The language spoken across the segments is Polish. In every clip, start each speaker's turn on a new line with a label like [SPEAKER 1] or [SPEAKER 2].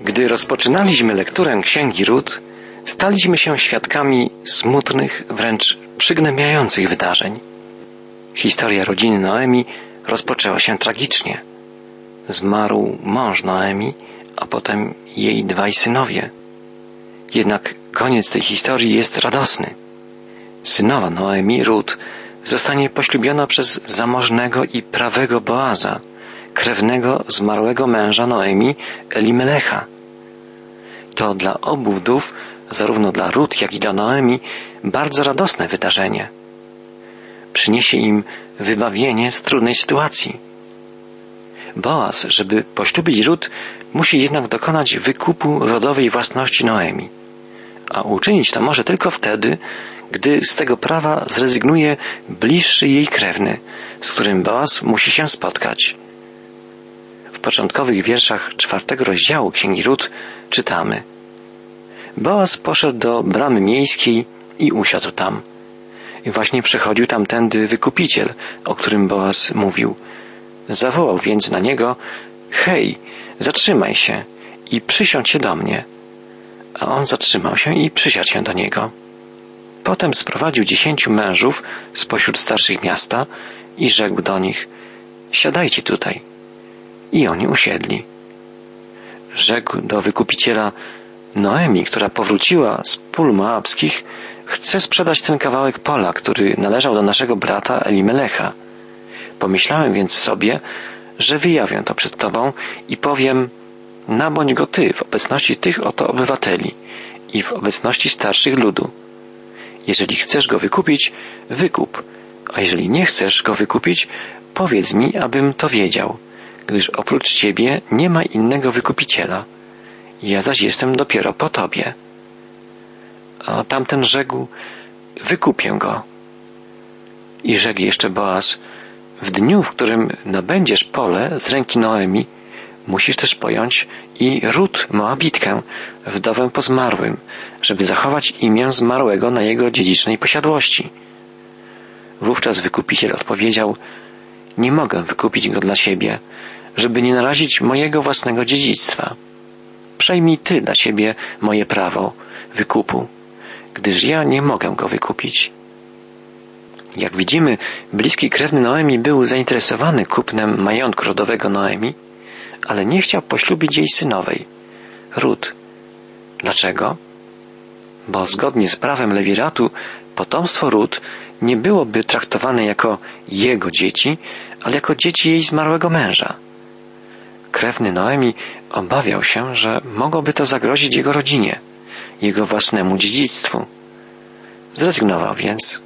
[SPEAKER 1] Gdy rozpoczynaliśmy lekturę Księgi Ród, staliśmy się świadkami smutnych, wręcz przygnębiających wydarzeń. Historia rodziny Noemi rozpoczęła się tragicznie. Zmarł mąż Noemi, a potem jej dwaj synowie. Jednak koniec tej historii jest radosny. Synowa Noemi, Ród, zostanie poślubiona przez zamożnego i prawego Boaza, krewnego zmarłego męża Noemi, Elimelecha. To dla obu wdów, zarówno dla Ród, jak i dla Noemi, bardzo radosne wydarzenie. Przyniesie im wybawienie z trudnej sytuacji. Boaz, żeby poślubić Ród, musi jednak dokonać wykupu rodowej własności Noemi. A uczynić to może tylko wtedy, gdy z tego prawa zrezygnuje bliższy jej krewny, z którym Boaz musi się spotkać. Początkowych wierszach czwartego rozdziału Księgi Ród czytamy Boaz poszedł do bramy miejskiej i usiadł tam. I właśnie przechodził tamtędy wykupiciel, o którym Boaz mówił. Zawołał więc na niego Hej, zatrzymaj się i przysiądź się do mnie. A on zatrzymał się i przysiadł się do niego. Potem sprowadził dziesięciu mężów spośród starszych miasta i rzekł do nich Siadajcie tutaj. I oni usiedli. Rzekł do wykupiciela Noemi, która powróciła z pól moabskich, chce sprzedać ten kawałek pola, który należał do naszego brata Elimelecha. Pomyślałem więc sobie, że wyjawię to przed tobą i powiem, nabądź go ty w obecności tych oto obywateli i w obecności starszych ludu. Jeżeli chcesz go wykupić, wykup, a jeżeli nie chcesz go wykupić, powiedz mi, abym to wiedział, gdyż oprócz ciebie nie ma innego wykupiciela. Ja zaś jestem dopiero po tobie. A tamten rzekł, wykupię go. I rzekł jeszcze Boaz, w dniu, w którym nabędziesz pole z ręki Noemi, musisz też pojąć i Rut Moabitkę, wdowę po zmarłym, żeby zachować imię zmarłego na jego dziedzicznej posiadłości. Wówczas wykupiciel odpowiedział, nie mogę wykupić go dla siebie, żeby nie narazić mojego własnego dziedzictwa. Przejmij ty dla siebie moje prawo wykupu, gdyż ja nie mogę go wykupić. Jak widzimy, bliski krewny Noemi był zainteresowany kupnem majątku rodowego Noemi, ale nie chciał poślubić jej synowej, Rut. Dlaczego? Bo zgodnie z prawem Lewiratu potomstwo Rut nie byłoby traktowane jako jego dzieci, ale jako dzieci jej zmarłego męża. Krewny Noemi obawiał się, że mogłoby to zagrozić jego rodzinie, jego własnemu dziedzictwu. Zrezygnował więc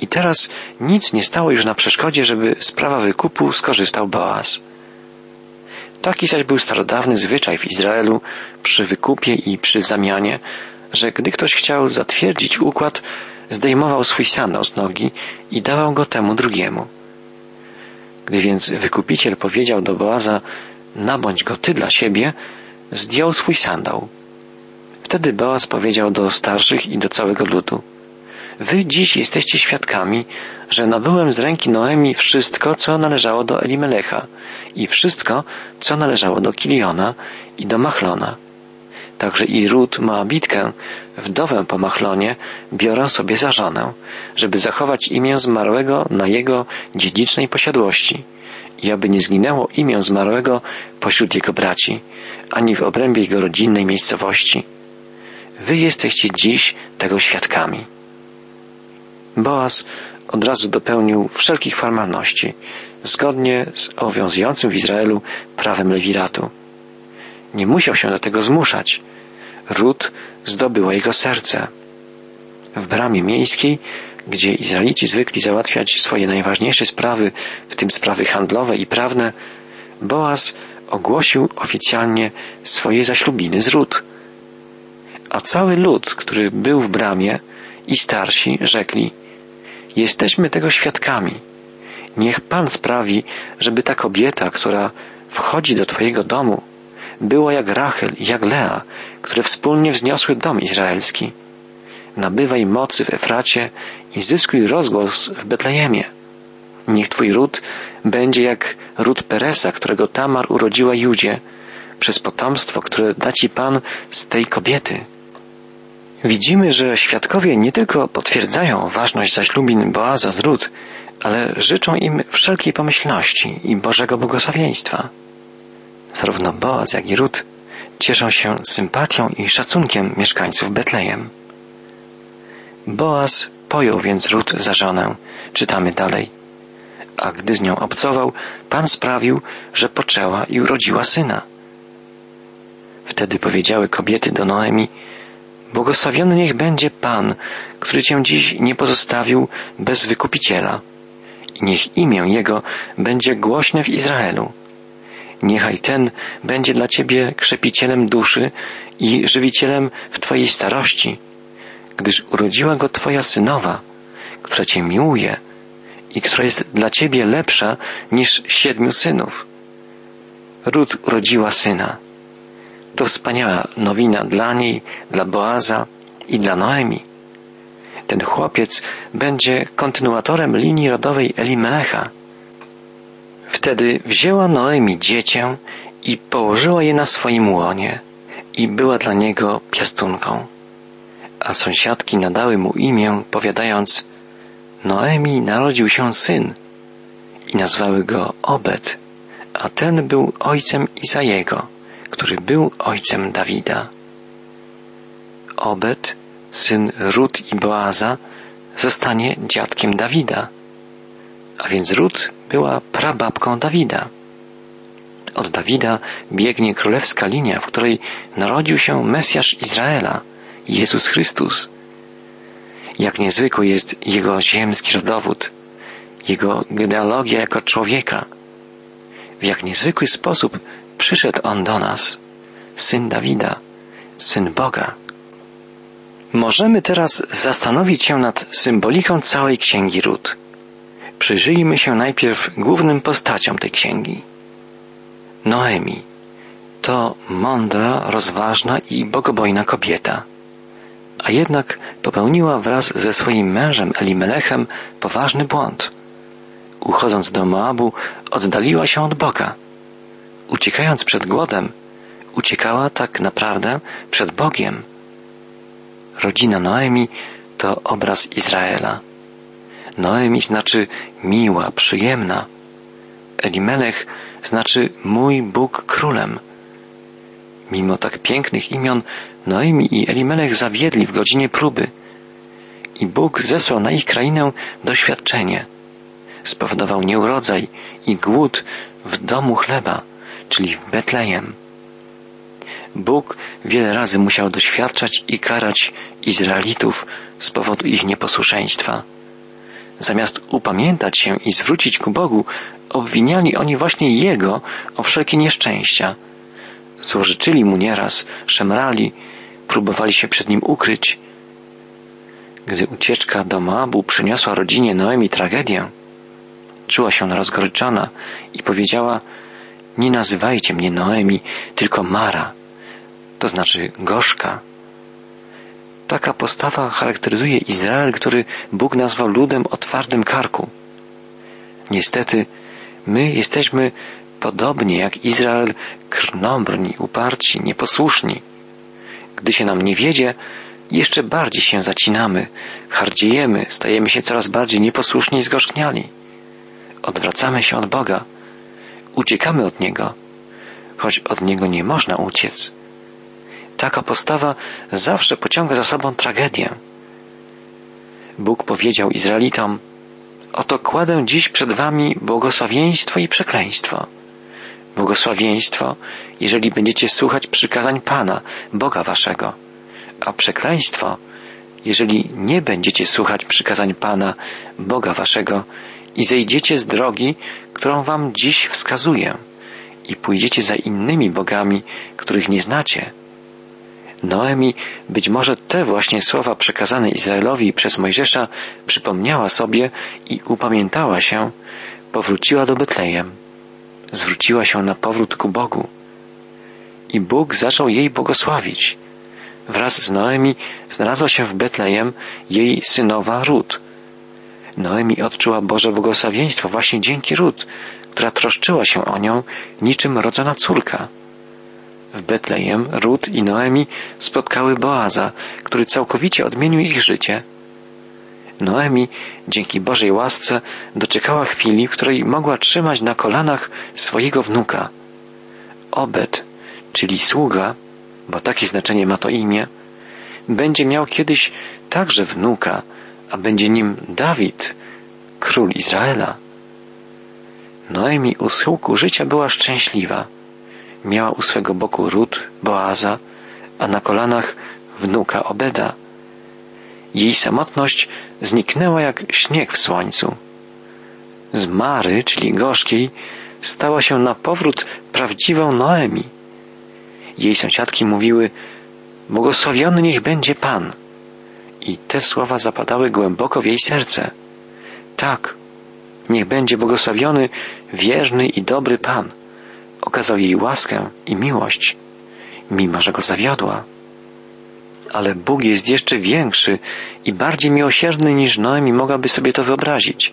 [SPEAKER 1] i teraz nic nie stało już na przeszkodzie, żeby z prawa wykupu skorzystał Boaz. Taki zaś był starodawny zwyczaj w Izraelu przy wykupie i przy zamianie, że gdy ktoś chciał zatwierdzić układ, zdejmował swój sandał z nogi i dawał go temu drugiemu. Gdy więc wykupiciel powiedział do Boaza, nabądź go ty dla siebie, zdjął swój sandał. Wtedy Boaz powiedział do starszych i do całego ludu, Wy dziś jesteście świadkami, że nabyłem z ręki Noemi wszystko, co należało do Elimelecha i wszystko, co należało do Kiliona i do Machlona. Także i Rut Moabitkę, wdowę po Machlonie, biorę sobie za żonę, żeby zachować imię zmarłego na jego dziedzicznej posiadłości i aby nie zginęło imię zmarłego pośród jego braci, ani w obrębie jego rodzinnej miejscowości. Wy jesteście dziś tego świadkami. Boaz od razu dopełnił wszelkich formalności, zgodnie z obowiązującym w Izraelu prawem lewiratu. Nie musiał się do tego zmuszać. Ród zdobyła jego serce. W bramie miejskiej, gdzie Izraelici zwykli załatwiać swoje najważniejsze sprawy, w tym sprawy handlowe i prawne, Boaz ogłosił oficjalnie swoje zaślubiny z Ród. A cały lud, który był w bramie i starsi rzekli, Jesteśmy tego świadkami. Niech Pan sprawi, żeby ta kobieta, która wchodzi do Twojego domu, była jak Rachel i jak Lea, które wspólnie wzniosły dom izraelski. Nabywaj mocy w Efracie i zyskuj rozgłos w Betlejemie. Niech Twój ród będzie jak ród Peresa, którego Tamar urodziła Judzie, przez potomstwo, które da ci Pan z tej kobiety. Widzimy, że świadkowie nie tylko potwierdzają ważność zaślubin Boaza z Rut, ale życzą im wszelkiej pomyślności i Bożego błogosławieństwa. Zarówno Boaz, jak i Rut cieszą się sympatią i szacunkiem mieszkańców Betlejem. Boaz pojął więc Rut za żonę, czytamy dalej. A gdy z nią obcował, Pan sprawił, że poczęła i urodziła syna. Wtedy powiedziały kobiety do Noemi, Błogosławiony niech będzie Pan, który Cię dziś nie pozostawił bez wykupiciela. I niech imię Jego będzie głośne w Izraelu. Niechaj ten będzie dla Ciebie krzepicielem duszy i żywicielem w Twojej starości, gdyż urodziła go Twoja synowa, która Cię miłuje i która jest dla Ciebie lepsza niż siedmiu synów. Ród urodziła syna. To wspaniała nowina dla niej, dla Boaza i dla Noemi. Ten chłopiec będzie kontynuatorem linii rodowej Elimelecha. Wtedy wzięła Noemi dziecię i położyła je na swoim łonie i była dla niego piastunką. A sąsiadki nadały mu imię, powiadając Noemi narodził się syn i nazwały go Obed, a ten był ojcem Izajego który był ojcem Dawida. Obed, syn Rut i Boaza, zostanie dziadkiem Dawida, a więc Rut była prababką Dawida. Od Dawida biegnie królewska linia, w której narodził się Mesjasz Izraela, Jezus Chrystus. Jak niezwykły jest jego ziemski rodowód, jego genealogia jako człowieka. W jak niezwykły sposób przyszedł On do nas, Syn Dawida, Syn Boga. Możemy teraz zastanowić się nad symboliką całej księgi Rut. Przyjrzyjmy się najpierw głównym postaciom tej księgi. Noemi to mądra, rozważna i bogobojna kobieta, a jednak popełniła wraz ze swoim mężem Elimelechem poważny błąd. Uchodząc do Moabu, oddaliła się od Boga uciekając przed głodem, uciekała tak naprawdę przed Bogiem. Rodzina Noemi to obraz Izraela. Noemi znaczy miła, przyjemna. Elimelech znaczy mój Bóg królem. Mimo tak pięknych imion, Noemi i Elimelech zawiedli w godzinie próby. I Bóg zesłał na ich krainę doświadczenie. Spowodował nieurodzaj i głód w domu chleba czyli w Betlejem. Bóg wiele razy musiał doświadczać i karać Izraelitów z powodu ich nieposłuszeństwa. Zamiast upamiętać się i zwrócić ku Bogu, obwiniali oni właśnie Jego o wszelkie nieszczęścia. Złożyczyli Mu nieraz, szemrali, próbowali się przed Nim ukryć. Gdy ucieczka do Moabu przyniosła rodzinie Noemi tragedię, czuła się rozgoryczona i powiedziała – nie nazywajcie mnie Noemi, tylko Mara, to znaczy gorzka. Taka postawa charakteryzuje Izrael, który Bóg nazwał ludem o twardym karku. Niestety, my jesteśmy podobnie jak Izrael krnąbrni, uparci, nieposłuszni. Gdy się nam nie wiedzie, jeszcze bardziej się zacinamy, hardziejemy, stajemy się coraz bardziej nieposłuszni i zgorzkniali. Odwracamy się od Boga uciekamy od Niego, choć od Niego nie można uciec. Taka postawa zawsze pociąga za sobą tragedię. Bóg powiedział Izraelitom, oto kładę dziś przed wami błogosławieństwo i przekleństwo. Błogosławieństwo, jeżeli będziecie słuchać przykazań Pana, Boga waszego, a przekleństwo, jeżeli nie będziecie słuchać przykazań Pana, Boga waszego i zejdziecie z drogi, którą wam dziś wskazuję i pójdziecie za innymi bogami, których nie znacie. Noemi być może te właśnie słowa przekazane Izraelowi przez Mojżesza przypomniała sobie i upamiętała się, powróciła do Betlejem, zwróciła się na powrót ku Bogu. I Bóg zaczął jej błogosławić. Wraz z Noemi znalazła się w Betlejem jej synowa Rut, Noemi odczuła Boże błogosławieństwo właśnie dzięki Rut, która troszczyła się o nią niczym rodzona córka. W Betlejem Rut i Noemi spotkały Boaza, który całkowicie odmienił ich życie. Noemi, dzięki Bożej łasce, doczekała chwili, w której mogła trzymać na kolanach swojego wnuka. Obed, czyli sługa, bo takie znaczenie ma to imię, będzie miał kiedyś także wnuka, a będzie nim Dawid, król Izraela. Noemi u schyłku życia była szczęśliwa. Miała u swego boku Rut, Boaza, a na kolanach wnuka Obeda. Jej samotność zniknęła jak śnieg w słońcu. Z Mary, czyli gorzkiej, stała się na powrót prawdziwą Noemi. Jej sąsiadki mówiły, błogosławiony niech będzie Pan. I te słowa zapadały głęboko w jej serce. Tak, niech będzie błogosławiony wierny i dobry Pan. Okazał jej łaskę i miłość, mimo że go zawiodła. Ale Bóg jest jeszcze większy i bardziej miłosierny niż Noemi mogłaby sobie to wyobrazić.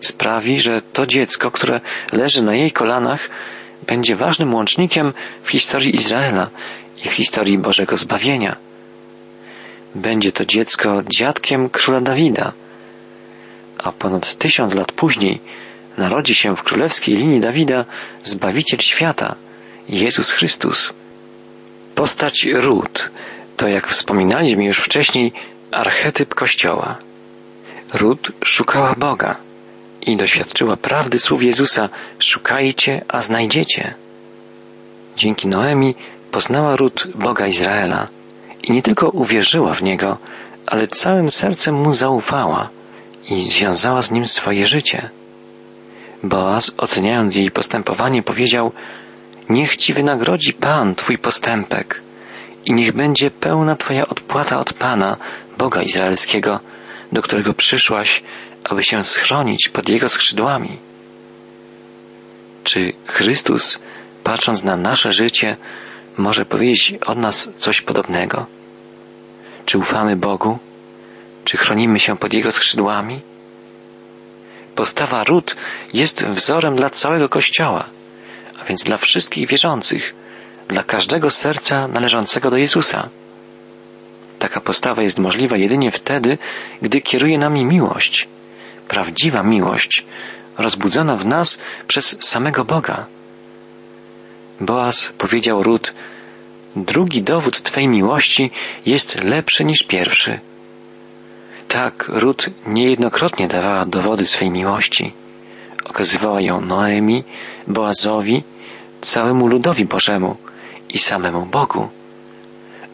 [SPEAKER 1] Sprawi, że to dziecko, które leży na jej kolanach, będzie ważnym łącznikiem w historii Izraela i w historii Bożego zbawienia. Będzie to dziecko dziadkiem króla Dawida, a ponad tysiąc lat później narodzi się w królewskiej linii Dawida Zbawiciel świata, Jezus Chrystus. Postać Ród to, jak wspominaliśmy już wcześniej, archetyp Kościoła. Ród szukała Boga i doświadczyła prawdy słów Jezusa szukajcie, a znajdziecie. Dzięki Noemi poznała Ród Boga Izraela i nie tylko uwierzyła w Niego, ale całym sercem Mu zaufała i związała z Nim swoje życie. Boaz, oceniając jej postępowanie, powiedział Niech Ci wynagrodzi Pan Twój postępek i niech będzie pełna Twoja odpłata od Pana, Boga Izraelskiego, do którego przyszłaś, aby się schronić pod Jego skrzydłami. Czy Chrystus, patrząc na nasze życie, może powiedzieć od nas coś podobnego? Czy ufamy Bogu? Czy chronimy się pod Jego skrzydłami? Postawa Rut jest wzorem dla całego Kościoła, a więc dla wszystkich wierzących, dla każdego serca należącego do Jezusa. Taka postawa jest możliwa jedynie wtedy, gdy kieruje nami miłość, prawdziwa miłość, rozbudzona w nas przez samego Boga. Boaz powiedział Rut, drugi dowód Twej miłości jest lepszy niż pierwszy. Tak, Rut niejednokrotnie dawała dowody swej miłości. Okazywała ją Noemi, Boazowi, całemu ludowi Bożemu i samemu Bogu.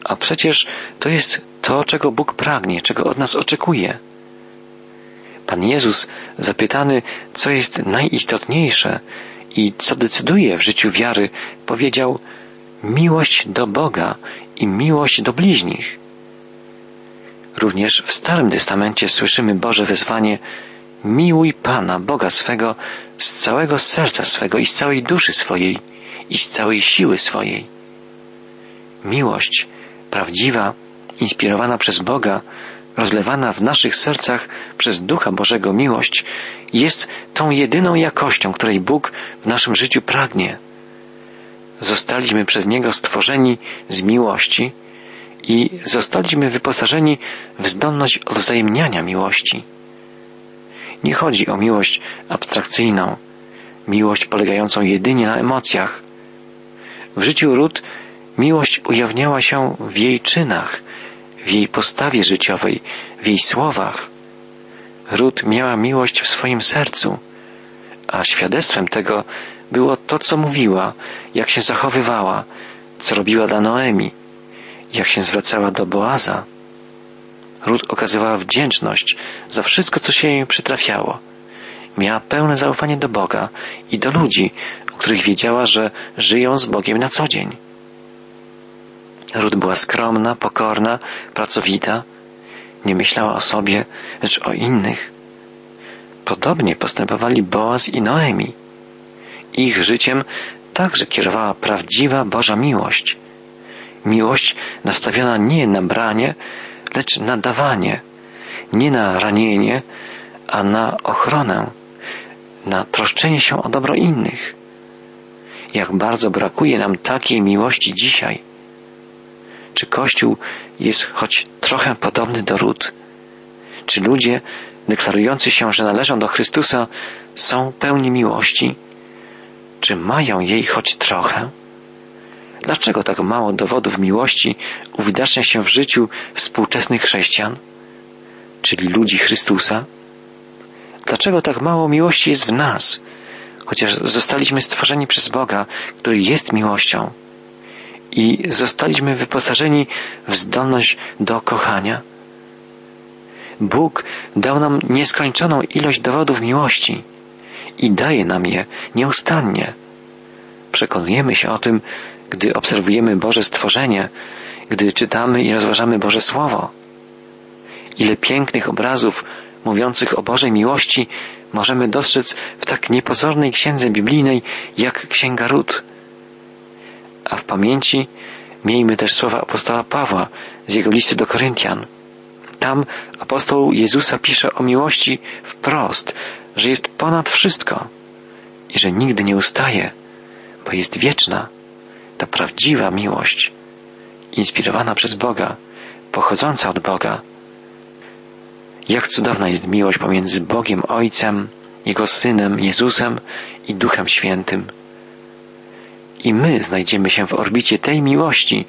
[SPEAKER 1] A przecież to jest to, czego Bóg pragnie, czego od nas oczekuje. Pan Jezus, zapytany, co jest najistotniejsze i co decyduje w życiu wiary, powiedział miłość do Boga i miłość do bliźnich. Również w Starym Testamencie słyszymy Boże wezwanie miłuj Pana, Boga swego, z całego serca swego i z całej duszy swojej i z całej siły swojej. Miłość, prawdziwa, inspirowana przez Boga, rozlewana w naszych sercach przez Ducha Bożego miłość, jest tą jedyną jakością, której Bóg w naszym życiu pragnie. Zostaliśmy przez Niego stworzeni z miłości, i zostaliśmy wyposażeni w zdolność odwzajemniania miłości. Nie chodzi o miłość abstrakcyjną, miłość polegającą jedynie na emocjach. W życiu Rut miłość ujawniała się w jej czynach, w jej postawie życiowej, w jej słowach. Rut miała miłość w swoim sercu, a świadectwem tego było to, co mówiła, jak się zachowywała, co robiła dla Noemi, jak się zwracała do Boaza, Rut okazywała wdzięczność za wszystko, co się jej przytrafiało. Miała pełne zaufanie do Boga i do ludzi, o których wiedziała, że żyją z Bogiem na co dzień. Rut była skromna, pokorna, pracowita, nie myślała o sobie, lecz o innych. Podobnie postępowali Boaz i Noemi. Ich życiem także kierowała prawdziwa Boża miłość. Miłość nastawiona nie na branie, lecz na dawanie, nie na ranienie, a na ochronę, na troszczenie się o dobro innych. jak bardzo brakuje nam takiej miłości dzisiaj. Czy Kościół jest choć trochę podobny do ród? Czy ludzie deklarujący się, że należą do Chrystusa, są pełni miłości? Czy mają jej choć trochę? Dlaczego tak mało dowodów miłości uwidacznia się w życiu współczesnych chrześcijan, czyli ludzi Chrystusa? Dlaczego tak mało miłości jest w nas, chociaż zostaliśmy stworzeni przez Boga, który jest miłością i zostaliśmy wyposażeni w zdolność do kochania? Bóg dał nam nieskończoną ilość dowodów miłości i daje nam je nieustannie. Przekonujemy się o tym, gdy obserwujemy Boże stworzenie, gdy czytamy i rozważamy Boże Słowo. Ile pięknych obrazów mówiących o Bożej miłości możemy dostrzec w tak niepozornej księdze biblijnej jak Księga Ród. A w pamięci miejmy też słowa apostoła Pawła z jego listy do Koryntian. Tam apostoł Jezusa pisze o miłości wprost, że jest ponad wszystko i że nigdy nie ustaje, bo jest wieczna. Ta prawdziwa miłość, inspirowana przez Boga, pochodząca od Boga. Jak cudowna jest miłość pomiędzy Bogiem Ojcem, Jego Synem Jezusem i Duchem Świętym. I my znajdziemy się w orbicie tej miłości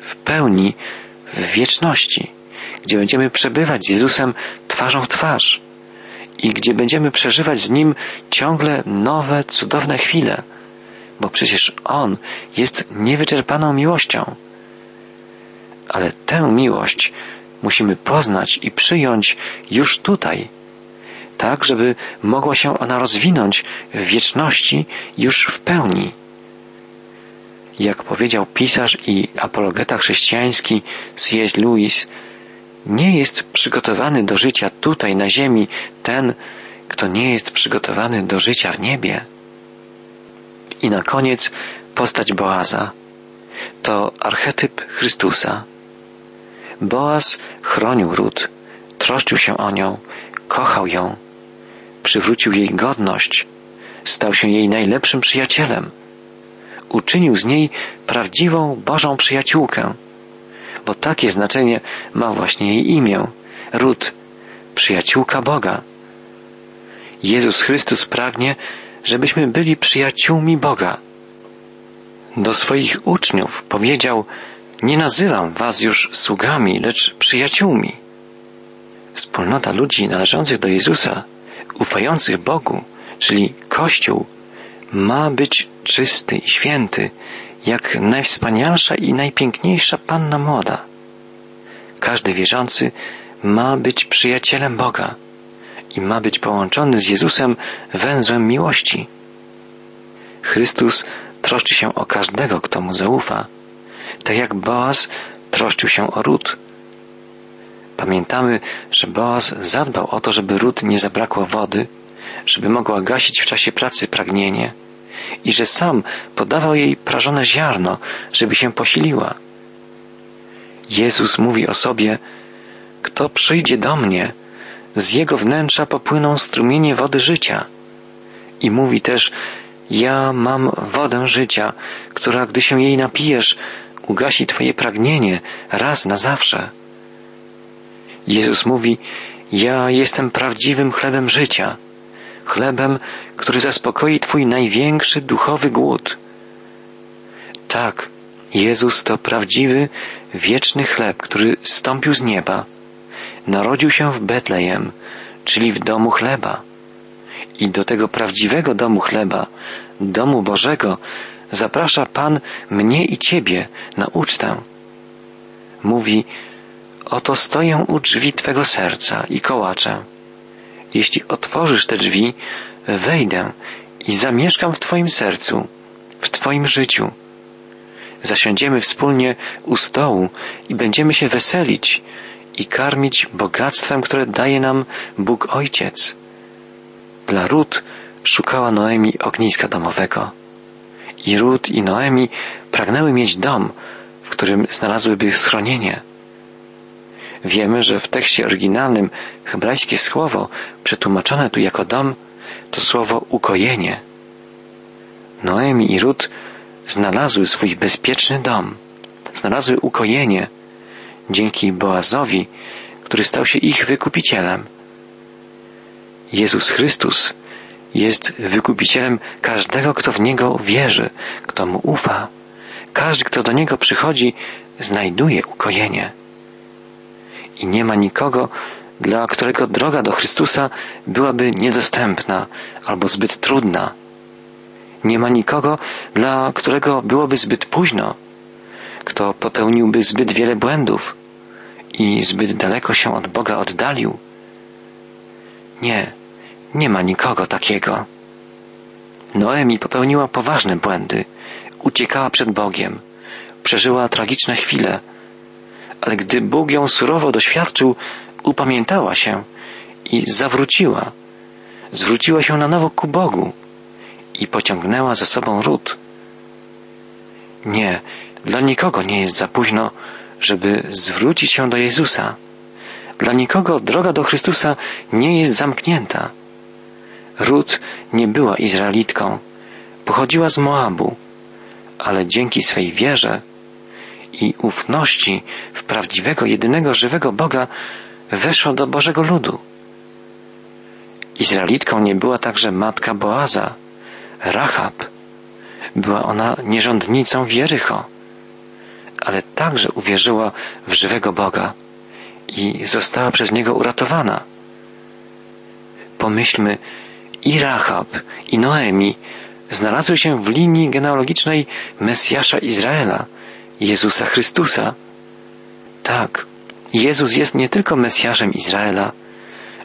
[SPEAKER 1] w pełni w wieczności, gdzie będziemy przebywać z Jezusem twarzą w twarz i gdzie będziemy przeżywać z Nim ciągle nowe, cudowne chwile bo przecież On jest niewyczerpaną miłością. Ale tę miłość musimy poznać i przyjąć już tutaj, tak żeby mogła się ona rozwinąć w wieczności już w pełni. Jak powiedział pisarz i apologeta chrześcijański C.S. Lewis, nie jest przygotowany do życia tutaj na ziemi ten, kto nie jest przygotowany do życia w niebie. I na koniec postać Boaza. To archetyp Chrystusa. Boaz chronił ród, troszczył się o nią, kochał ją, przywrócił jej godność, stał się jej najlepszym przyjacielem. Uczynił z niej prawdziwą Bożą przyjaciółkę, bo takie znaczenie ma właśnie jej imię, ród, przyjaciółka Boga. Jezus Chrystus pragnie, żebyśmy byli przyjaciółmi Boga. Do swoich uczniów powiedział, nie nazywam was już sługami, lecz przyjaciółmi. Wspólnota ludzi należących do Jezusa, ufających Bogu, czyli Kościół, ma być czysty i święty, jak najwspanialsza i najpiękniejsza panna młoda. Każdy wierzący ma być przyjacielem Boga i ma być połączony z Jezusem węzłem miłości. Chrystus troszczy się o każdego, kto mu zaufa, tak jak Boaz troszczył się o ród. Pamiętamy, że Boaz zadbał o to, żeby ród nie zabrakło wody, żeby mogła gasić w czasie pracy pragnienie i że sam podawał jej prażone ziarno, żeby się posiliła. Jezus mówi o sobie, kto przyjdzie do mnie, z jego wnętrza popłyną strumienie wody życia. I mówi też, ja mam wodę życia, która, gdy się jej napijesz, ugasi Twoje pragnienie raz na zawsze. Jezus mówi, ja jestem prawdziwym chlebem życia, chlebem, który zaspokoi Twój największy duchowy głód. Tak, Jezus to prawdziwy, wieczny chleb, który stąpił z nieba narodził się w Betlejem, czyli w domu chleba. I do tego prawdziwego domu chleba, domu Bożego, zaprasza Pan mnie i Ciebie na ucztę. Mówi, oto stoję u drzwi Twego serca i kołaczę. Jeśli otworzysz te drzwi, wejdę i zamieszkam w Twoim sercu, w Twoim życiu. Zasiądziemy wspólnie u stołu i będziemy się weselić, i karmić bogactwem, które daje nam Bóg Ojciec. Dla Rut szukała Noemi ogniska domowego. I Rut i Noemi pragnęły mieć dom, w którym znalazłyby schronienie. Wiemy, że w tekście oryginalnym hebrajskie słowo przetłumaczone tu jako dom to słowo ukojenie. Noemi i Rut znalazły swój bezpieczny dom, znalazły ukojenie dzięki Boazowi, który stał się ich wykupicielem. Jezus Chrystus jest wykupicielem każdego, kto w Niego wierzy, kto Mu ufa. Każdy, kto do Niego przychodzi, znajduje ukojenie. I nie ma nikogo, dla którego droga do Chrystusa byłaby niedostępna albo zbyt trudna. Nie ma nikogo, dla którego byłoby zbyt późno, kto popełniłby zbyt wiele błędów i zbyt daleko się od Boga oddalił. Nie, nie ma nikogo takiego. Noemi popełniła poważne błędy, uciekała przed Bogiem, przeżyła tragiczne chwile, ale gdy Bóg ją surowo doświadczył, upamiętała się i zawróciła. Zwróciła się na nowo ku Bogu i pociągnęła za sobą ród. Nie, dla nikogo nie jest za późno, żeby zwrócić się do Jezusa. Dla nikogo droga do Chrystusa nie jest zamknięta. Rut nie była Izraelitką, pochodziła z Moabu, ale dzięki swej wierze i ufności w prawdziwego, jedynego żywego Boga weszła do Bożego ludu. Izraelitką nie była także matka Boaza, Rahab. Była ona nierządnicą Wierycho, ale także uwierzyła w żywego Boga i została przez Niego uratowana. Pomyślmy, i Rahab, i Noemi znalazły się w linii genealogicznej Mesjasza Izraela, Jezusa Chrystusa. Tak, Jezus jest nie tylko Mesjaszem Izraela,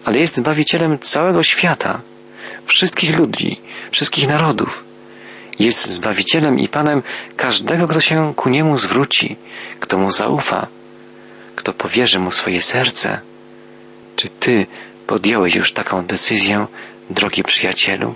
[SPEAKER 1] ale jest Zbawicielem całego świata, wszystkich ludzi, wszystkich narodów. Jest Zbawicielem i Panem każdego, kto się ku Niemu zwróci, kto Mu zaufa, kto powierzy Mu swoje serce. Czy Ty podjąłeś już taką decyzję, drogi przyjacielu?